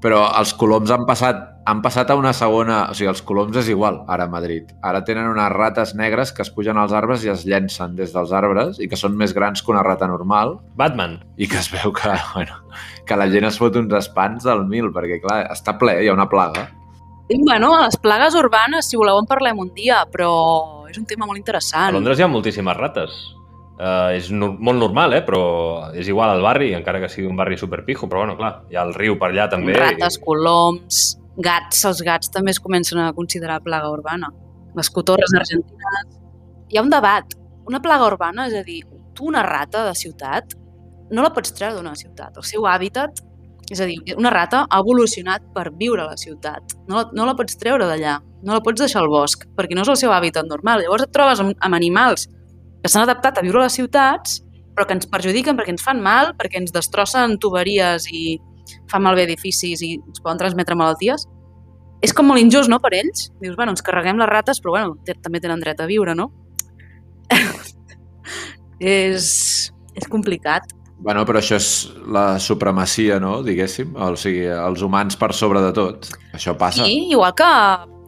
Però els coloms han passat, han passat a una segona... O sigui, els coloms és igual, ara a Madrid. Ara tenen unes rates negres que es pugen als arbres i es llencen des dels arbres i que són més grans que una rata normal Batman. i que es veu que, bueno, que la gent es fot uns espants del mil, perquè, clar, està ple, hi ha una plaga. I, bueno, a les plagues urbanes, si voleu, en parlem un dia, però és un tema molt A interessant. Londres hi ha moltíssimes rates. Uh, és no, molt normal, eh? però és igual al barri, encara que sigui un barri superpijo, però bueno, clar, hi ha el riu per allà també. Rates, coloms, gats, els gats també es comencen a considerar plaga urbana. Les cotorres argentines. Hi ha un debat. Una plaga urbana, és a dir, tu una rata de ciutat no la pots treure d'una ciutat. El seu hàbitat, és a dir, una rata ha evolucionat per viure a la ciutat. No la, no la pots treure d'allà, no la pots deixar al bosc, perquè no és el seu hàbitat normal. Llavors et trobes amb, amb animals que s'han adaptat a viure a les ciutats, però que ens perjudiquen perquè ens fan mal, perquè ens destrossen tuberies i fan malbé edificis i ens poden transmetre malalties. És com molt injust, no?, per ells. Dius, bueno, ens carreguem les rates, però bueno, també tenen dret a viure, no? és, és complicat. Bueno, però això és la supremacia, no?, diguéssim. O sigui, els humans per sobre de tot. Això passa. Sí, igual que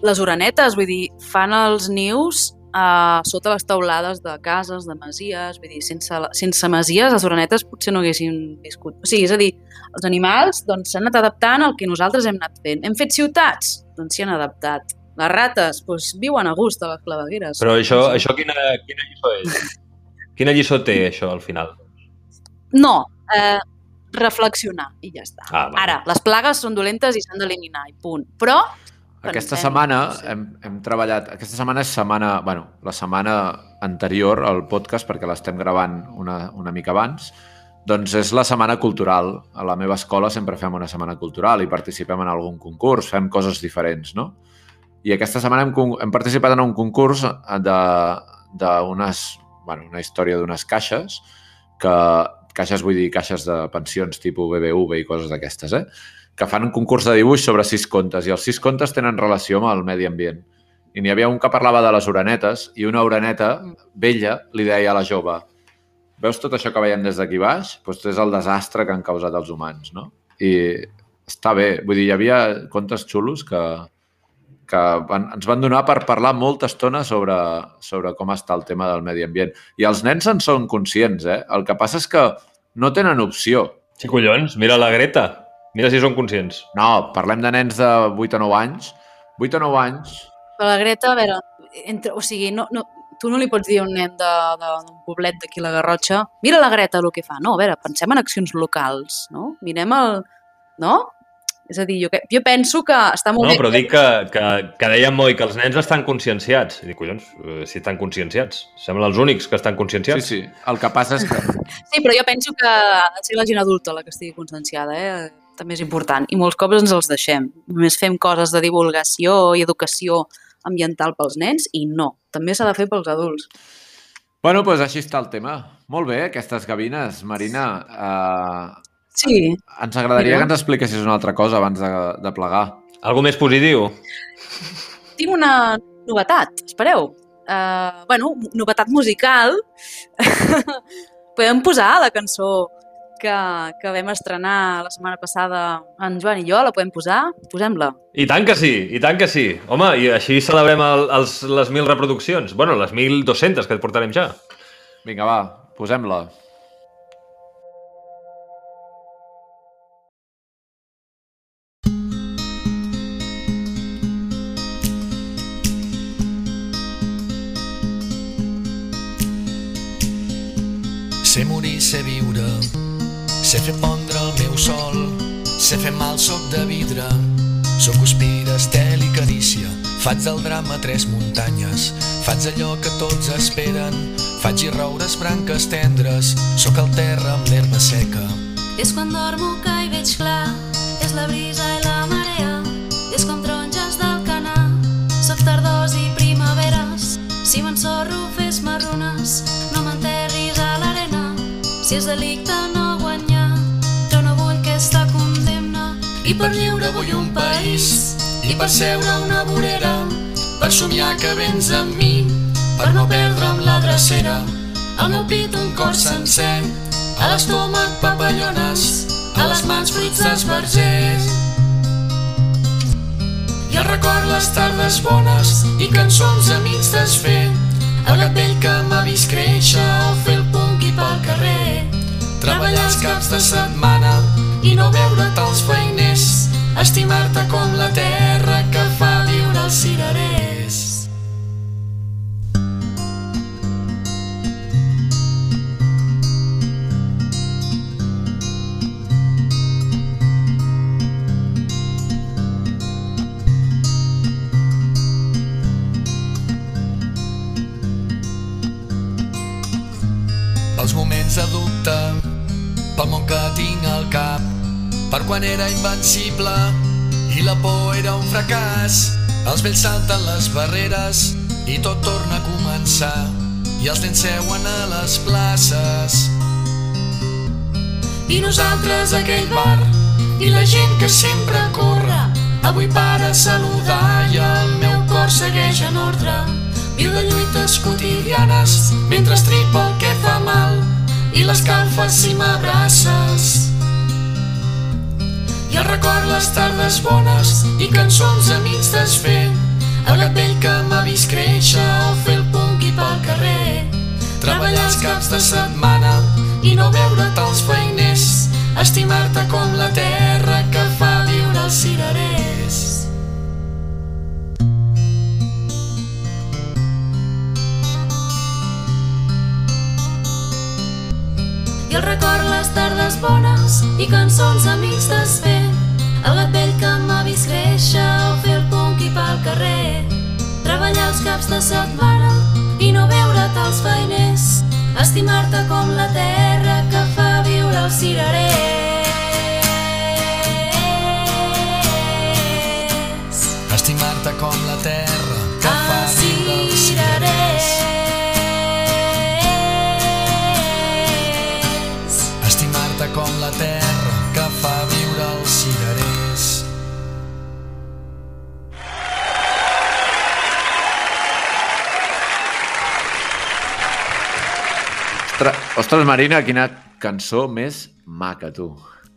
les orenetes, vull dir, fan els nius uh, sota les taulades de cases, de masies, vull dir, sense, sense masies les orenetes potser no haguessin viscut. O sigui, és a dir, els animals doncs, s'han anat adaptant al que nosaltres hem anat fent. Hem fet ciutats? Doncs s'hi han adaptat. Les rates doncs, viuen a gust a les clavegueres. Però això, això quina, quina lliçó és? Quina lliçó té, això, al final? No, eh, reflexionar i ja està. Ah, vale. Ara, les plagues són dolentes i s'han d'eliminar i punt. Però Aquesta pensem, setmana sí. hem, hem treballat... Aquesta setmana és setmana... bueno, la setmana anterior al podcast, perquè l'estem gravant una, una mica abans, doncs és la setmana cultural. A la meva escola sempre fem una setmana cultural i participem en algun concurs, fem coses diferents, no? I aquesta setmana hem, hem participat en un concurs de d'unes... bueno, una història d'unes caixes que... Caixes vull dir caixes de pensions tipus BBV i coses d'aquestes, eh? Que fan un concurs de dibuix sobre sis contes i els sis contes tenen relació amb el medi ambient. I n'hi havia un que parlava de les orenetes i una oreneta vella li deia a la jove veus tot això que veiem des d'aquí baix? Doncs és el desastre que han causat els humans, no? I està bé. Vull dir, hi havia contes xulos que, que van, ens van donar per parlar molta estona sobre, sobre com està el tema del medi ambient. I els nens en són conscients, eh? El que passa és que no tenen opció. Sí, collons, mira la Greta. Mira si són conscients. No, parlem de nens de 8 o 9 anys. 8 o 9 anys, Però la Greta, a veure, entre, o sigui, no, no, tu no li pots dir a un nen de- de- d'un poblet d'aquí la Garrotxa mira la Greta el que fa. No, a veure, pensem en accions locals, no? Mirem el... No? És a dir, jo, que- jo penso que està molt No, bé. però dic que, que, que deia en Moi que els nens estan conscienciats. I dic, collons, eh, si estan conscienciats. Semblen els únics que estan Sí, conscienciats. sí. El que passa és que... Sí, però jo penso que ha de ser la gent adulta la que estigui conscienciada, eh? També és important. I molts cops ens els deixem. Només fem coses de divulgació i educació ambiental pels nens i no. També s'ha de fer pels adults. Bueno, doncs així està el tema. Molt bé, aquestes gavines. Marina, eh, Sí, ens agradaria Mira. que ens expliquessis una altra cosa abans de, de plegar. Algo més positiu? tinc una novetat, espereu. Uh, bueno, novetat musical. Podem posar la cançó que, que vam estrenar la setmana passada en Joan i jo, la podem posar? Posem-la. I tant que sí, i tant que sí. Home, i així celebrem el, els, les 1.000 reproduccions. Bueno, les 1.200 que et portarem ja. Vinga, va, posem-la. Fer mal, soc de vidre, sóc guspira, estel i carícia, faig del drama tres muntanyes, faig allò que tots esperen, faig i roures branques tendres, sóc el terra amb l'herba seca. És quan dormo que hi veig clar, és la brisa i la marea, és com taronges del canà, soc tardors i primaveres, si m'ensorro fes marrones, no m'enterris a l'arena, si és delicte no I per lliure vull un país, i per seure una vorera, per somiar que vens amb mi, per no perdre'm la drecera, al meu pit un cor sencer, a l'estómac papallones, a les mans fruits d'esbarzers. I el record les tardes bones i cançons amics desfer, el gat vell que m'ha vist créixer o fer el punqui pel carrer, treballar els caps de setmana i no veure't als feiners, estimar-te com la terra que fa viure els cirerers. Quan era invencible i la por era un fracàs. Els vells salten les barreres i tot torna a començar i els nens seuen a les places. I nosaltres aquell bar i la gent que sempre corre avui para a saludar i el meu cor segueix en ordre viu de lluites quotidianes mentre estripa el que fa mal i l'escalfes si m'abraces. I el record les tardes bones i cançons amics desfer. El gat vell que m'ha vist créixer o fer el punqui pel carrer. Treballar els caps de setmana i no veure't als feiners. Estimar-te com la terra que fa viure els cirerers. I el record les tardes bones i cançons amics desfer. El gat vell que m'ha vist créixer o fer el punqui pel carrer. Treballar els caps de setmana i no veure't als feiners. Estimar-te com la terra que fa viure els cirerers. Estimar-te com la terra com la terra que fa viure els cirerers. Ostres, ostres, Marina, quina cançó més maca, tu.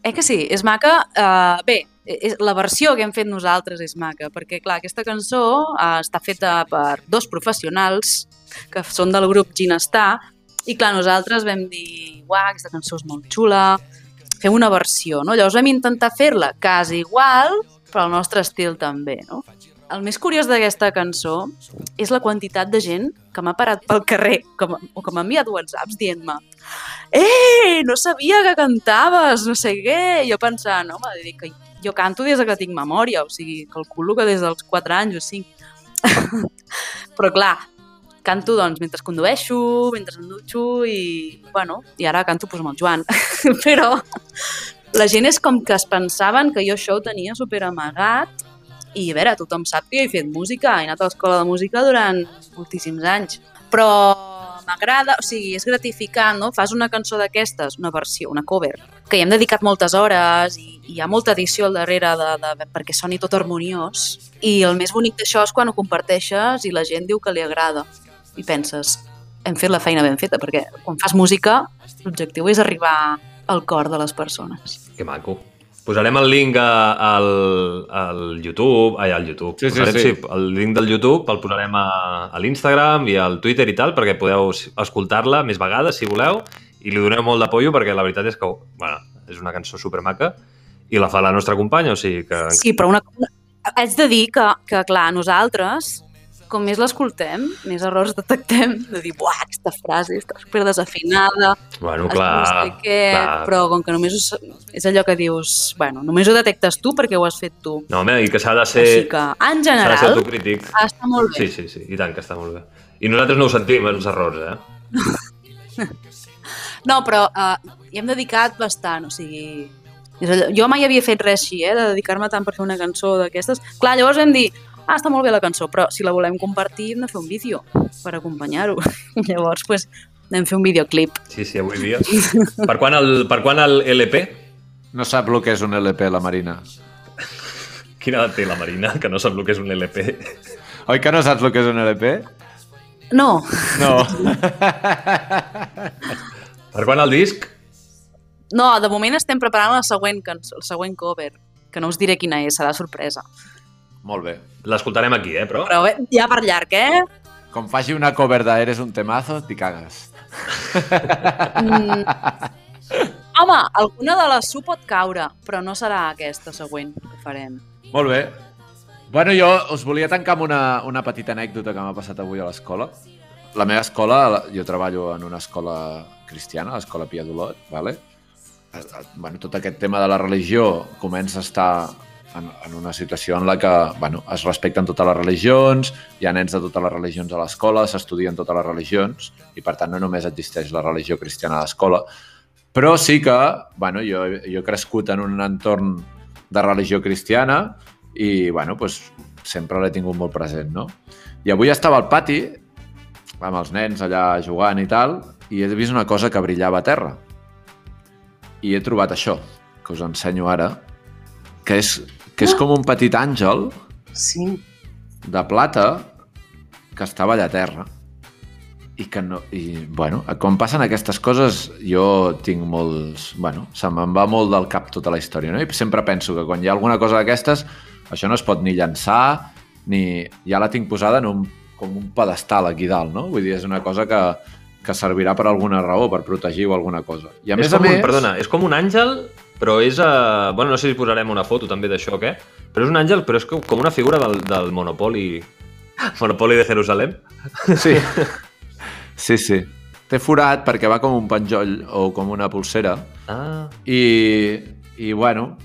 Eh que sí? És maca? Uh, bé, és, la versió que hem fet nosaltres és maca, perquè, clar, aquesta cançó uh, està feta per dos professionals que són del grup Ginestar, i, clar, nosaltres vam dir, uah, aquesta cançó és molt xula, fem una versió, no? Llavors vam intentar fer-la quasi igual, però al nostre estil també, no? El més curiós d'aquesta cançó és la quantitat de gent que m'ha parat pel carrer com, o que m'ha enviat whatsapps dient-me «Eh, no sabia que cantaves, no sé què!» I jo pensant, home, dic que jo canto des que tinc memòria, o sigui, calculo que des dels 4 anys o 5. Però clar, canto doncs mentre condueixo, mentre em dutxo i, bueno, i ara canto doncs, amb el Joan. Però la gent és com que es pensaven que jo això ho tenia super amagat i a veure, tothom sap que he fet música, he anat a l'escola de música durant moltíssims anys, però m'agrada, o sigui, és gratificant, no? Fas una cançó d'aquestes, una versió, una cover, que hi hem dedicat moltes hores i, i hi ha molta edició al darrere de, de, perquè soni tot harmoniós. I el més bonic d'això és quan ho comparteixes i la gent diu que li agrada. I penses, hem fet la feina ben feta, perquè quan fas música l'objectiu és arribar al cor de les persones. Que maco. Posarem el link a- al, al YouTube, ai, al YouTube. Sí, sí, Posarem, sí. el link del YouTube el posarem a, a l'Instagram i al Twitter i tal, perquè podeu escoltar-la més vegades, si voleu, i li doneu molt d'apollo, perquè la veritat és que, bueno, és una cançó supermaca i la fa la nostra companya, o sigui que... Sí, però una, una... haig de dir que, que, clar, nosaltres, com més l'escoltem, més errors detectem de dir, buah, aquesta frase està super desafinada, Bueno, no clar, sé què, clar. però com que només ho, s- és allò que dius, bueno, només ho detectes tu perquè ho has fet tu. No, home, i que s'ha de ser... Així que, en de ser general, autocrític. està molt bé. Sí, sí, sí, i tant que està molt bé. I nosaltres no ho sentim, els errors, eh? No, però uh, hi hem dedicat bastant, o sigui... És allò, jo mai havia fet res així, eh, de dedicar-me tant per fer una cançó d'aquestes. Clar, llavors vam dir, ah, està molt bé la cançó, però si la volem compartir hem de fer un vídeo per acompanyar-ho. llavors, pues, vam fer un videoclip. Sí, sí, avui dia. Per quan el, per quan el LP? No sap el que és un LP, la Marina. Quina edat té la Marina, que no sap el que és un LP? Oi que no saps el que és un LP? No, No. Per quan el disc? no, de moment estem preparant la següent cançó, el següent cover, que no us diré quina és, serà sorpresa. Molt bé. L'escoltarem aquí, eh, però... Però bé, ja per llarg, eh? Com faci una cover de Eres un temazo, t'hi cagues. Mm. Home, alguna de les su pot caure, però no serà aquesta següent que farem. Molt bé. Bueno, jo us volia tancar amb una, una petita anècdota que m'ha passat avui a l'escola. La meva escola, la- jo treballo en una escola cristiana, l'escola Pia d'Olot, vale? Eh, eh, bueno, tot aquest tema de la religió comença a estar en, en una situació en la que bueno, es respecten totes les religions, hi ha nens de totes les religions a l'escola, s'estudien totes les religions, i per tant no només existeix la religió cristiana a l'escola, però sí que bueno, jo, jo he crescut en un entorn de religió cristiana i bueno, doncs, sempre l'he tingut molt present. No? I avui estava al pati amb els nens allà jugant i tal i he vist una cosa que brillava a terra. I he trobat això, que us ensenyo ara, que és, que és com un petit àngel Sí. de plata que estava allà a terra. i que no... I, bueno, quan passen aquestes coses, jo tinc molts... Bueno, se me'n va molt del cap tota la història, no? I sempre penso que quan hi ha alguna cosa d'aquestes, això no es pot ni llançar, ni... Ja la tinc posada en un, com un pedestal aquí dalt, no? Vull dir, és una cosa que, que servirà per alguna raó, per protegir o alguna cosa. I a és més a més... Un, perdona, és com un àngel, però és... Uh, bueno, no sé si posarem una foto també d'això, què? Però és un àngel, però és com, una figura del, del Monopoli... Monopoli de Jerusalem. Sí. Sí, sí. Té forat perquè va com un penjoll o com una pulsera Ah, i, i bueno,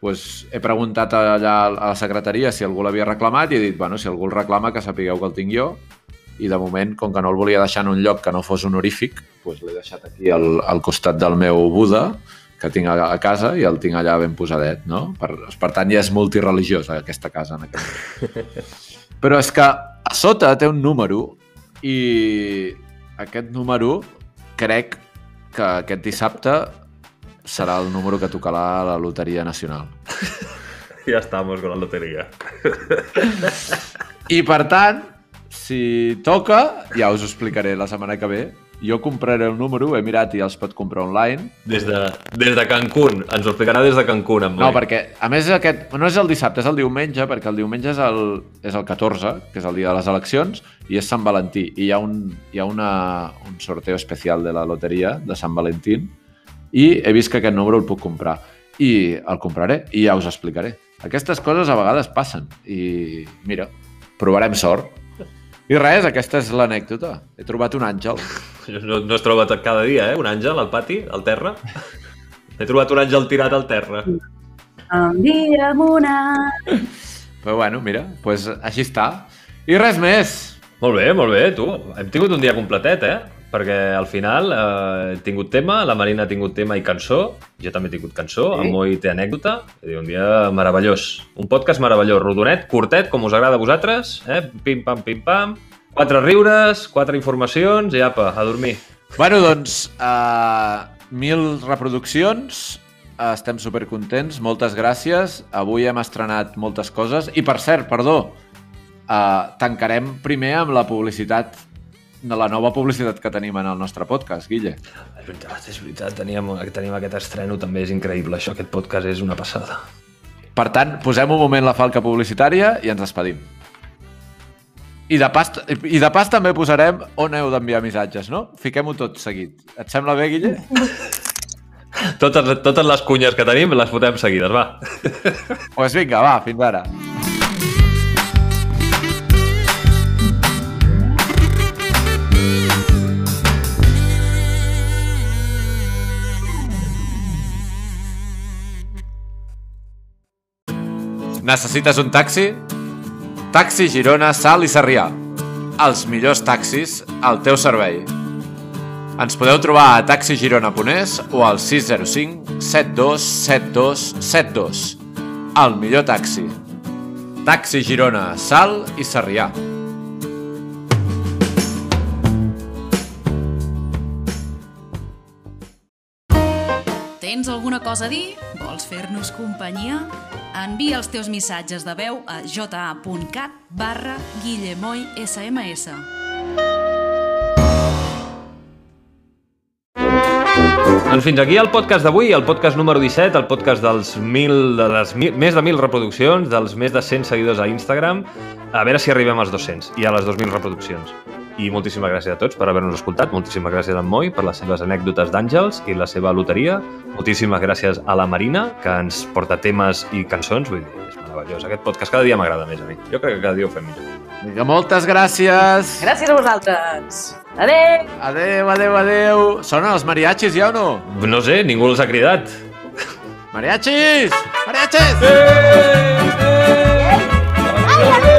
pues, he preguntat allà a la secretaria si algú l'havia reclamat i he dit, bueno, si algú el reclama que sapigueu que el tinc jo i de moment, com que no el volia deixar en un lloc que no fos honorífic, pues l'he deixat aquí al, al costat del meu Buda que tinc a, a casa i el tinc allà ben posadet, no? Per, per tant, ja és multireligiós aquesta casa en aquest. Però és que a sota té un número i aquest número crec que aquest dissabte serà el número que tocarà a la Loteria Nacional. ya estamos con la lotería. I per tant, si toca, ja us ho explicaré la setmana que ve, jo compraré el número, he mirat i els pot comprar online. Des de, des de Cancún. Ens ho explicarà des de Cancún, amb No, perquè, a més, aquest, no és el dissabte, és el diumenge, perquè el diumenge és el, és el 14, que és el dia de les eleccions, i és Sant Valentí. I hi ha un, hi ha una, un sorteo especial de la loteria de Sant Valentín, i he vist que aquest número el puc comprar. I el compraré, i ja us explicaré. Aquestes coses a vegades passen, i mira, provarem sort. I res, aquesta és l'anècdota. He trobat un àngel. No, no es troba cada dia, eh? Un àngel al pati, al terra. He trobat un àngel tirat al terra. Un dia amb una... Però bueno, mira, pues així està. I res més. Molt bé, molt bé, tu. Hem tingut un dia completet, eh? Perquè al final eh, he tingut tema, la Marina ha tingut tema i cançó, jo també he tingut cançó, sí? el Moi té anècdota, dir, un dia meravellós. Un podcast meravellós, rodonet, curtet, com us agrada a vosaltres, eh? pim-pam, pim-pam, quatre riures, quatre informacions i apa, a dormir. Bueno, doncs, uh, mil reproduccions, uh, estem supercontents, moltes gràcies. Avui hem estrenat moltes coses. I, per cert, perdó, uh, tancarem primer amb la publicitat de la nova publicitat que tenim en el nostre podcast, Guille. És veritat, és veritat, teníem, tenim aquest estreno, també és increïble, això, aquest podcast és una passada. Per tant, posem un moment la falca publicitària i ens despedim. I de pas, i de pas també posarem on heu d'enviar missatges, no? Fiquem-ho tot seguit. Et sembla bé, Guille? Totes, totes les cunyes que tenim les fotem seguides, va. Doncs pues vinga, va, fins ara. Necessites un taxi? Taxi Girona, Sal i Sarrià. Els millors taxis al teu servei. Ens podeu trobar a taxigirona.es o al 605 72 72 72. El millor taxi. Taxi Girona, Sal i Sarrià. Tens alguna cosa a dir? Vols fer-nos companyia? Envia els teus missatges de veu a ja.cat barra Guillemoy SMS. Doncs fins aquí el podcast d'avui, el podcast número 17, el podcast dels mil, de les mil, més de 1.000 reproduccions, dels més de 100 seguidors a Instagram. A veure si arribem als 200 i a les 2.000 reproduccions. I moltíssimes gràcies a tots per haver-nos escoltat. Moltíssimes gràcies a en Moi per les seves anècdotes d'àngels i la seva loteria. Moltíssimes gràcies a la Marina, que ens porta temes i cançons. Vull dir, és meravellós. Aquest podcast cada dia m'agrada més a mi. Jo crec que cada dia ho fem millor. Vinga, moltes gràcies. Gràcies a vosaltres. Adéu! Adéu, adéu, adéu. Sonen els mariachis ja o no? No sé, ningú els ha cridat. Mariachis! Mariachis! Adéu,